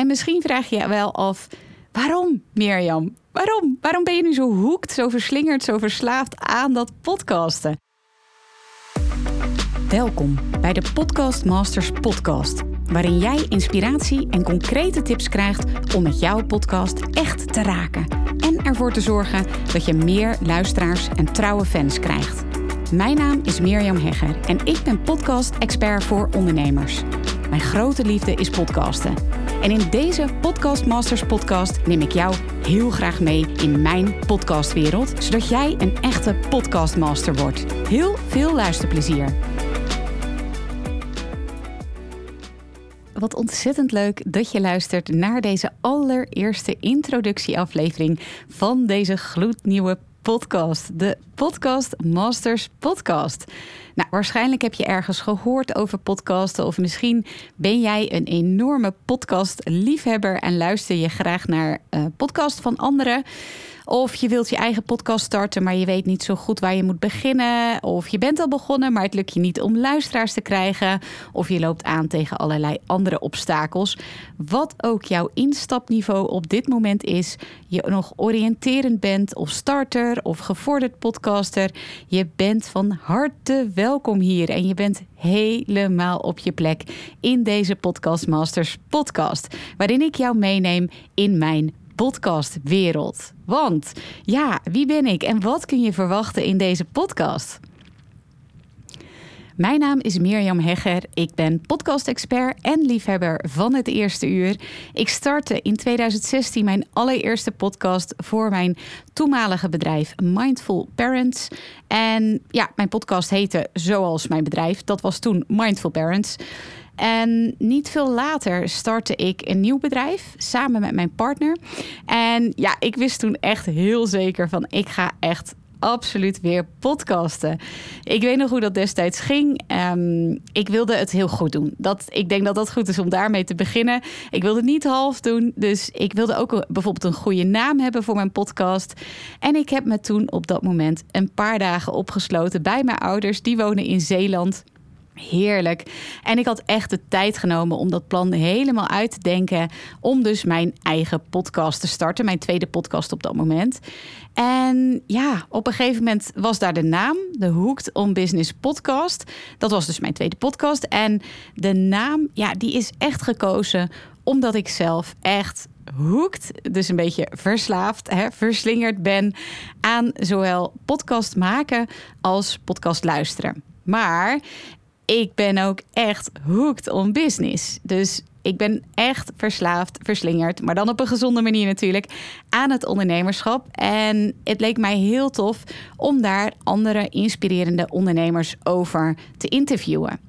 En misschien vraag je je wel af: waarom, Mirjam? Waarom? Waarom ben je nu zo hoekt, zo verslingerd, zo verslaafd aan dat podcasten? Welkom bij de Podcast Masters Podcast, waarin jij inspiratie en concrete tips krijgt om met jouw podcast echt te raken en ervoor te zorgen dat je meer luisteraars en trouwe fans krijgt. Mijn naam is Mirjam Hegger en ik ben podcast-expert voor ondernemers. Mijn grote liefde is podcasten. En in deze Podcast Masters podcast neem ik jou heel graag mee in mijn podcastwereld, zodat jij een echte podcastmaster wordt. Heel veel luisterplezier. Wat ontzettend leuk dat je luistert naar deze allereerste introductieaflevering van deze gloednieuwe podcast. De Podcast Masters Podcast. Nou, waarschijnlijk heb je ergens gehoord over podcasten. Of misschien ben jij een enorme podcast-liefhebber en luister je graag naar uh, podcast van anderen. Of je wilt je eigen podcast starten, maar je weet niet zo goed waar je moet beginnen. Of je bent al begonnen, maar het lukt je niet om luisteraars te krijgen. Of je loopt aan tegen allerlei andere obstakels. Wat ook jouw instapniveau op dit moment is, je nog oriënterend bent of starter of gevorderd podcaster. Je bent van harte welkom hier en je bent helemaal op je plek in deze Podcast Masters podcast, waarin ik jou meeneem in mijn podcastwereld. Want ja, wie ben ik en wat kun je verwachten in deze podcast? Mijn naam is Mirjam Hegger. Ik ben podcast-expert en liefhebber van het eerste uur. Ik startte in 2016 mijn allereerste podcast voor mijn toenmalige bedrijf Mindful Parents. En ja, mijn podcast heette zoals mijn bedrijf. Dat was toen Mindful Parents. En niet veel later startte ik een nieuw bedrijf samen met mijn partner. En ja, ik wist toen echt heel zeker van ik ga echt absoluut weer podcasten. Ik weet nog hoe dat destijds ging. Um, ik wilde het heel goed doen. Dat, ik denk dat dat goed is om daarmee te beginnen. Ik wilde het niet half doen. Dus ik wilde ook bijvoorbeeld een goede naam hebben voor mijn podcast. En ik heb me toen op dat moment een paar dagen opgesloten bij mijn ouders. Die wonen in Zeeland. Heerlijk. En ik had echt de tijd genomen om dat plan helemaal uit te denken. Om dus mijn eigen podcast te starten. Mijn tweede podcast op dat moment. En ja, op een gegeven moment was daar de naam. De Hooked on Business podcast. Dat was dus mijn tweede podcast. En de naam, ja, die is echt gekozen omdat ik zelf echt hooked, dus een beetje verslaafd, hè, verslingerd ben aan zowel podcast maken als podcast luisteren. Maar ik ben ook echt hooked on business. Dus ik ben echt verslaafd, verslingerd, maar dan op een gezonde manier natuurlijk, aan het ondernemerschap. En het leek mij heel tof om daar andere inspirerende ondernemers over te interviewen.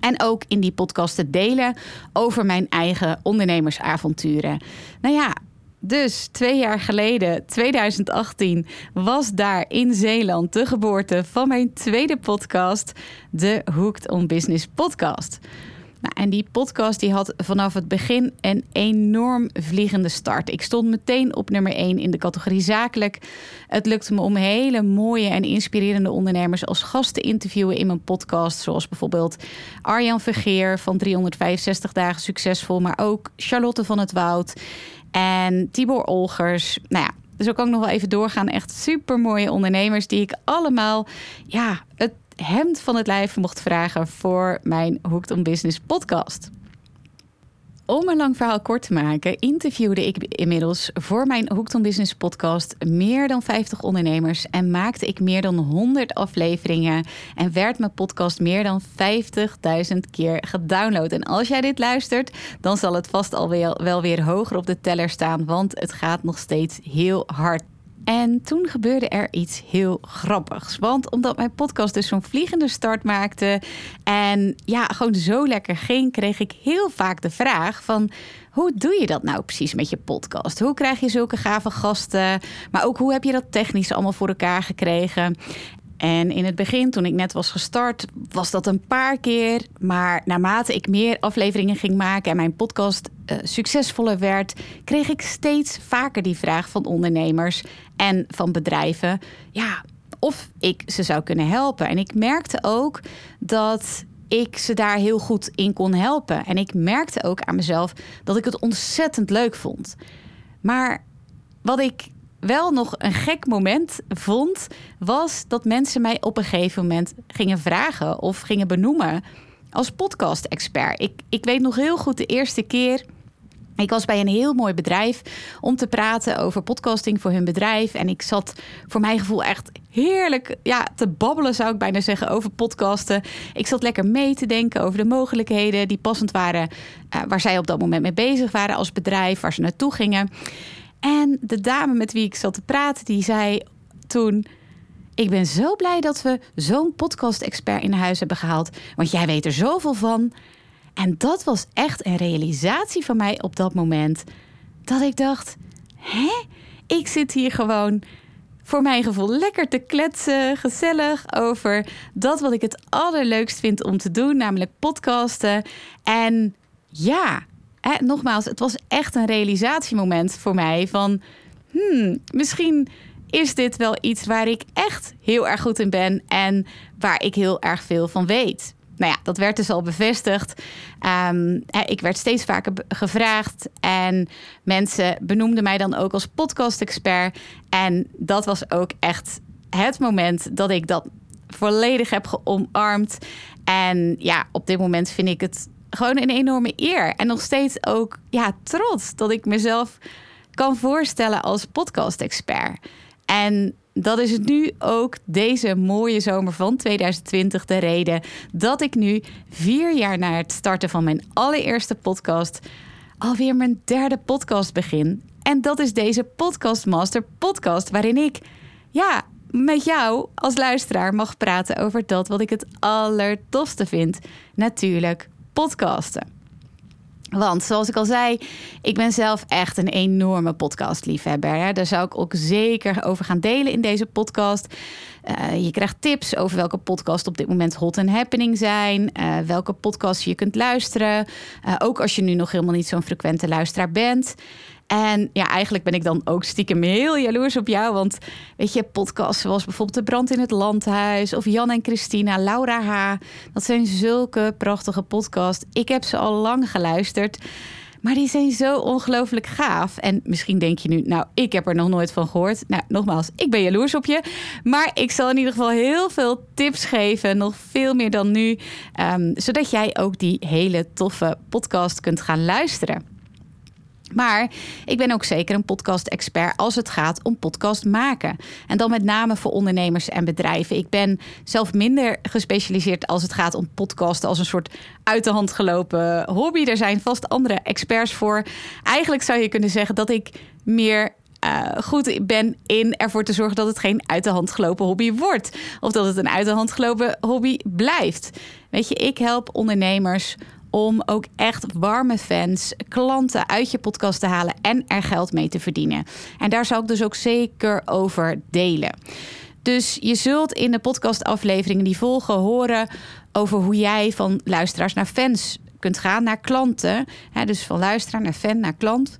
En ook in die podcast te delen over mijn eigen ondernemersavonturen. Nou ja, dus twee jaar geleden, 2018, was daar in Zeeland de geboorte van mijn tweede podcast, de Hooked on Business podcast. Nou, en die podcast die had vanaf het begin een enorm vliegende start. Ik stond meteen op nummer 1 in de categorie zakelijk. Het lukte me om hele mooie en inspirerende ondernemers als gast te interviewen in mijn podcast. Zoals bijvoorbeeld Arjan Vergeer van 365 dagen succesvol, maar ook Charlotte van het Woud. En Tibor Olgers. Nou ja, zo kan ik nog wel even doorgaan. Echt super mooie ondernemers die ik allemaal ja, het hemd van het lijf mocht vragen voor mijn Hooked on Business podcast. Om een lang verhaal kort te maken, interviewde ik inmiddels voor mijn Hooked on Business podcast meer dan 50 ondernemers en maakte ik meer dan 100 afleveringen en werd mijn podcast meer dan 50.000 keer gedownload. En als jij dit luistert, dan zal het vast alweer wel weer hoger op de teller staan, want het gaat nog steeds heel hard. En toen gebeurde er iets heel grappigs. Want omdat mijn podcast dus zo'n vliegende start maakte en ja, gewoon zo lekker ging, kreeg ik heel vaak de vraag van hoe doe je dat nou precies met je podcast? Hoe krijg je zulke gave gasten? Maar ook hoe heb je dat technisch allemaal voor elkaar gekregen? En in het begin, toen ik net was gestart, was dat een paar keer. Maar naarmate ik meer afleveringen ging maken en mijn podcast uh, succesvoller werd, kreeg ik steeds vaker die vraag van ondernemers en van bedrijven. Ja, of ik ze zou kunnen helpen. En ik merkte ook dat ik ze daar heel goed in kon helpen. En ik merkte ook aan mezelf dat ik het ontzettend leuk vond. Maar wat ik wel nog een gek moment vond, was dat mensen mij op een gegeven moment gingen vragen of gingen benoemen als podcast-expert. Ik, ik weet nog heel goed de eerste keer. Ik was bij een heel mooi bedrijf om te praten over podcasting voor hun bedrijf. En ik zat voor mijn gevoel echt heerlijk ja, te babbelen, zou ik bijna zeggen, over podcasten. Ik zat lekker mee te denken over de mogelijkheden die passend waren, uh, waar zij op dat moment mee bezig waren als bedrijf, waar ze naartoe gingen. En de dame met wie ik zat te praten, die zei toen. Ik ben zo blij dat we zo'n podcast-expert in huis hebben gehaald. Want jij weet er zoveel van. En dat was echt een realisatie van mij op dat moment. Dat ik dacht: hè? Ik zit hier gewoon voor mijn gevoel lekker te kletsen, gezellig over dat wat ik het allerleukst vind om te doen, namelijk podcasten. En ja, nogmaals, het was echt een realisatiemoment voor mij van, hmm, misschien is dit wel iets waar ik echt heel erg goed in ben en waar ik heel erg veel van weet. Nou ja, dat werd dus al bevestigd. Um, ik werd steeds vaker gevraagd en mensen benoemden mij dan ook als podcast-expert. En dat was ook echt het moment dat ik dat volledig heb geomarmd. En ja, op dit moment vind ik het gewoon een enorme eer. En nog steeds ook ja, trots dat ik mezelf kan voorstellen als podcast-expert. En dat is nu ook deze mooie zomer van 2020 de reden dat ik nu vier jaar na het starten van mijn allereerste podcast alweer mijn derde podcast begin. En dat is deze Podcast Master podcast waarin ik ja, met jou als luisteraar mag praten over dat wat ik het allertofste vind. Natuurlijk podcasten. Want zoals ik al zei, ik ben zelf echt een enorme podcastliefhebber. Daar zou ik ook zeker over gaan delen in deze podcast. Uh, je krijgt tips over welke podcast op dit moment hot and happening zijn. Uh, welke podcasts je kunt luisteren. Uh, ook als je nu nog helemaal niet zo'n frequente luisteraar bent. En ja, eigenlijk ben ik dan ook stiekem heel jaloers op jou. Want weet je, podcasts zoals bijvoorbeeld De Brand in het Landhuis... of Jan en Christina, Laura H. Dat zijn zulke prachtige podcasts. Ik heb ze al lang geluisterd. Maar die zijn zo ongelooflijk gaaf. En misschien denk je nu, nou, ik heb er nog nooit van gehoord. Nou, nogmaals, ik ben jaloers op je. Maar ik zal in ieder geval heel veel tips geven. Nog veel meer dan nu. Um, zodat jij ook die hele toffe podcast kunt gaan luisteren. Maar ik ben ook zeker een podcast-expert als het gaat om podcast maken. En dan met name voor ondernemers en bedrijven. Ik ben zelf minder gespecialiseerd als het gaat om podcasten als een soort uit de hand gelopen hobby. Er zijn vast andere experts voor. Eigenlijk zou je kunnen zeggen dat ik meer uh, goed ben in ervoor te zorgen dat het geen uit de hand gelopen hobby wordt. Of dat het een uit de hand gelopen hobby blijft. Weet je, ik help ondernemers om ook echt warme fans, klanten uit je podcast te halen en er geld mee te verdienen. En daar zal ik dus ook zeker over delen. Dus je zult in de podcastafleveringen die volgen horen over hoe jij van luisteraars naar fans kunt gaan, naar klanten. dus van luisteraar naar fan naar klant.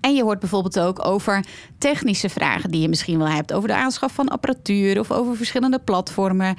En je hoort bijvoorbeeld ook over technische vragen die je misschien wel hebt. Over de aanschaf van apparatuur of over verschillende platformen.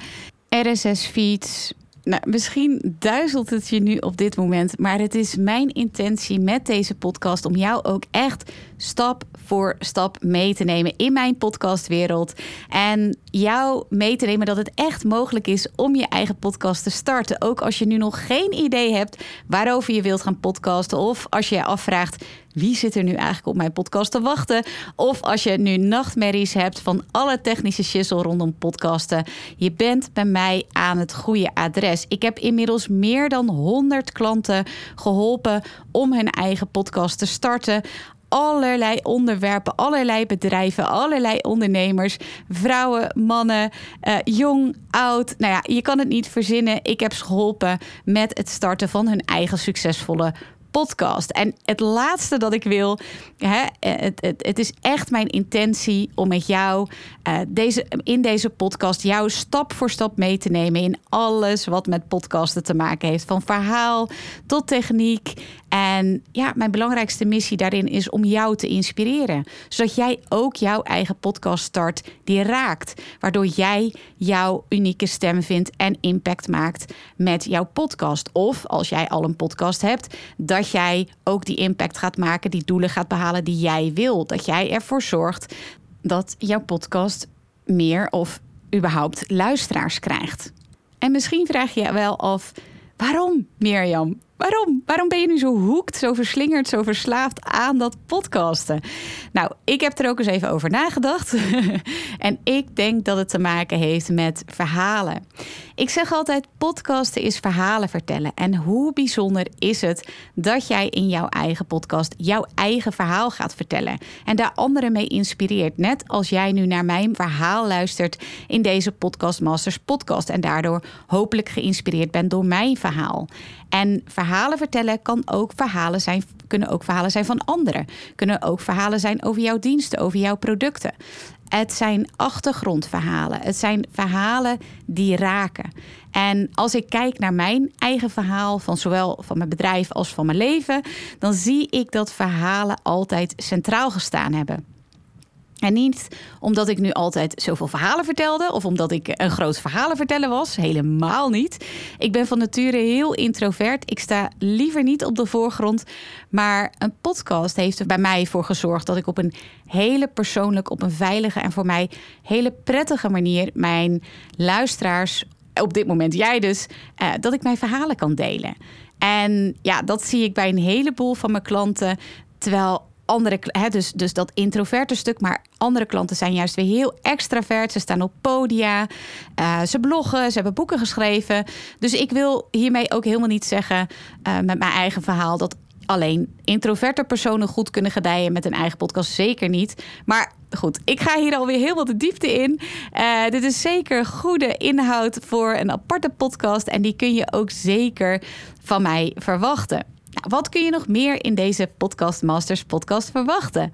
RSS-feeds, nou, misschien duizelt het je nu op dit moment, maar het is mijn intentie met deze podcast om jou ook echt stap voor stap mee te nemen in mijn podcastwereld. En jou mee te nemen dat het echt mogelijk is om je eigen podcast te starten. Ook als je nu nog geen idee hebt waarover je wilt gaan podcasten. Of als je je afvraagt wie zit er nu eigenlijk op mijn podcast te wachten? Of als je nu nachtmerries hebt van alle technische shizzle rondom podcasten. Je bent bij mij aan het goede adres. Ik heb inmiddels meer dan 100 klanten geholpen om hun eigen podcast te starten allerlei onderwerpen, allerlei bedrijven, allerlei ondernemers, vrouwen, mannen, uh, jong, oud. Nou ja, je kan het niet verzinnen. Ik heb ze geholpen met het starten van hun eigen succesvolle podcast. En het laatste dat ik wil, hè, het, het, het is echt mijn intentie om met jou uh, deze, in deze podcast jou stap voor stap mee te nemen in alles wat met podcasten te maken heeft. Van verhaal tot techniek En ja, mijn belangrijkste missie daarin is om jou te inspireren. Zodat jij ook jouw eigen podcast start die raakt. Waardoor jij jouw unieke stem vindt en impact maakt met jouw podcast. Of als jij al een podcast hebt, dat jij ook die impact gaat maken, die doelen gaat behalen die jij wil. Dat jij ervoor zorgt dat jouw podcast meer of überhaupt luisteraars krijgt. En misschien vraag je je wel af: waarom, Mirjam? Waarom? Waarom ben je nu zo hoekt, zo verslingerd, zo verslaafd aan dat podcasten? Nou, ik heb er ook eens even over nagedacht. en ik denk dat het te maken heeft met verhalen. Ik zeg altijd: podcasten is verhalen vertellen. En hoe bijzonder is het dat jij in jouw eigen podcast jouw eigen verhaal gaat vertellen en daar anderen mee inspireert. Net als jij nu naar mijn verhaal luistert in deze Podcast Masters podcast en daardoor hopelijk geïnspireerd bent door mijn verhaal. En verhalen vertellen kan ook verhalen zijn, kunnen ook verhalen zijn van anderen. Kunnen ook verhalen zijn over jouw diensten, over jouw producten. Het zijn achtergrondverhalen. Het zijn verhalen die raken. En als ik kijk naar mijn eigen verhaal, van zowel van mijn bedrijf als van mijn leven, dan zie ik dat verhalen altijd centraal gestaan hebben. En niet omdat ik nu altijd zoveel verhalen vertelde of omdat ik een groot verhalen vertellen was. Helemaal niet. Ik ben van nature heel introvert. Ik sta liever niet op de voorgrond. Maar een podcast heeft er bij mij voor gezorgd dat ik op een hele persoonlijk, op een veilige en voor mij hele prettige manier mijn luisteraars, op dit moment jij dus, eh, dat ik mijn verhalen kan delen. En ja, dat zie ik bij een heleboel van mijn klanten. Terwijl andere, hè, dus, dus dat introverte stuk. Maar andere klanten zijn juist weer heel extravert. Ze staan op podia, uh, ze bloggen, ze hebben boeken geschreven. Dus ik wil hiermee ook helemaal niet zeggen uh, met mijn eigen verhaal dat alleen introverte personen goed kunnen gedijen met een eigen podcast. Zeker niet. Maar goed, ik ga hier alweer heel wat de diepte in. Uh, dit is zeker goede inhoud voor een aparte podcast. En die kun je ook zeker van mij verwachten. Nou, wat kun je nog meer in deze Podcast Masters podcast verwachten?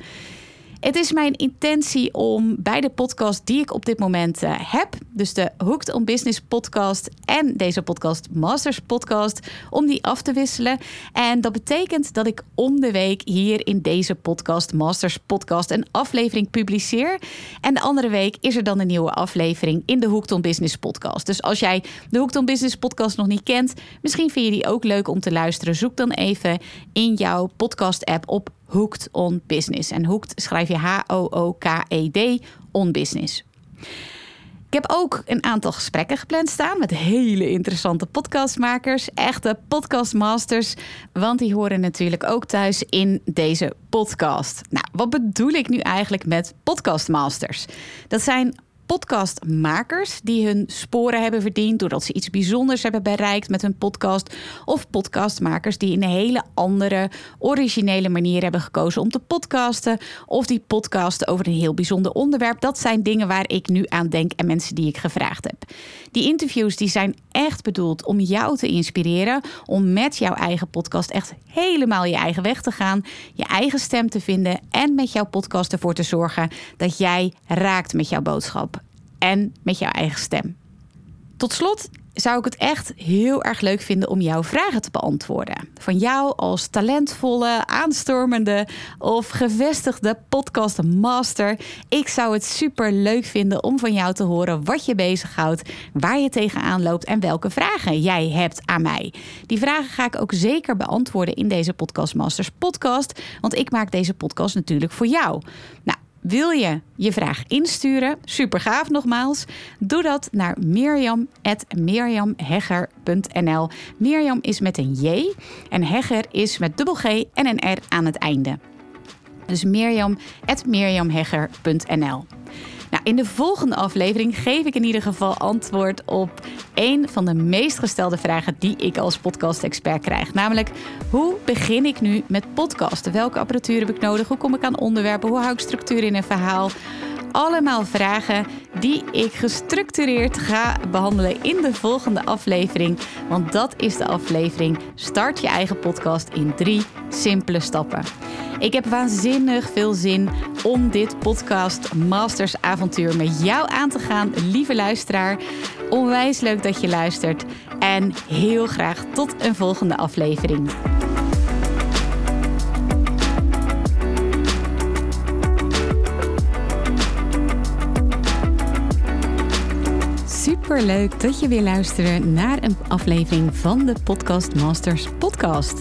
Het is mijn intentie om bij de podcast die ik op dit moment uh, heb, dus de Hooked on Business podcast en deze podcast Masters podcast, om die af te wisselen. En dat betekent dat ik om de week hier in deze podcast Masters podcast een aflevering publiceer. En de andere week is er dan een nieuwe aflevering in de Hooked on Business podcast. Dus als jij de Hooked on Business podcast nog niet kent, misschien vind je die ook leuk om te luisteren. Zoek dan even in jouw podcast app op Hooked on Business. En Hooked schrijf je H-O-O-K-E-D on Business. Ik heb ook een aantal gesprekken gepland staan met hele interessante podcastmakers, echte podcastmasters, want die horen natuurlijk ook thuis in deze podcast. Nou, wat bedoel ik nu eigenlijk met podcastmasters? Dat zijn podcastmakers die hun sporen hebben verdiend doordat ze iets bijzonders hebben bereikt met hun podcast. Of podcastmakers die een hele andere, originele manier hebben gekozen om te podcasten. Of die podcasten over een heel bijzonder onderwerp. Dat zijn dingen waar ik nu aan denk en mensen die ik gevraagd heb. Die interviews die zijn echt bedoeld om jou te inspireren. Om met jouw eigen podcast echt helemaal je eigen weg te gaan. Je eigen stem te vinden. En met jouw podcast ervoor te zorgen dat jij raakt met jouw boodschap en met jouw eigen stem. Tot slot zou ik het echt heel erg leuk vinden om jouw vragen te beantwoorden. Van jou als talentvolle, aanstormende of gevestigde podcastmaster. Ik zou het super leuk vinden om van jou te horen wat je bezighoudt, waar je tegenaan loopt en welke vragen jij hebt aan mij. Die vragen ga ik ook zeker beantwoorden in deze Podcastmasters podcast, want ik maak deze podcast natuurlijk voor jou. Nou, wil je je vraag insturen? Super gaaf nogmaals. Doe dat naar mirjam.mirjamhegger.nl. Mirjam is met een J en Hegger is met dubbel G en een R aan het einde. Dus mirjam.mirjamhegger.nl. Nou, in de volgende aflevering geef ik in ieder geval antwoord op een van de meest gestelde vragen die ik als podcast-expert krijg. Namelijk, hoe begin ik nu met podcasten? Welke apparatuur heb ik nodig? Hoe kom ik aan onderwerpen? Hoe hou ik structuur in een verhaal? allemaal vragen die ik gestructureerd ga behandelen in de volgende aflevering. Want dat is de aflevering Start je eigen podcast in drie simpele stappen. Ik heb waanzinnig veel zin om dit podcast Masters avontuur met jou aan te gaan, lieve luisteraar. Onwijs leuk dat je luistert en heel graag tot een volgende aflevering. leuk dat je weer luistert naar een aflevering van de Podcast Masters podcast.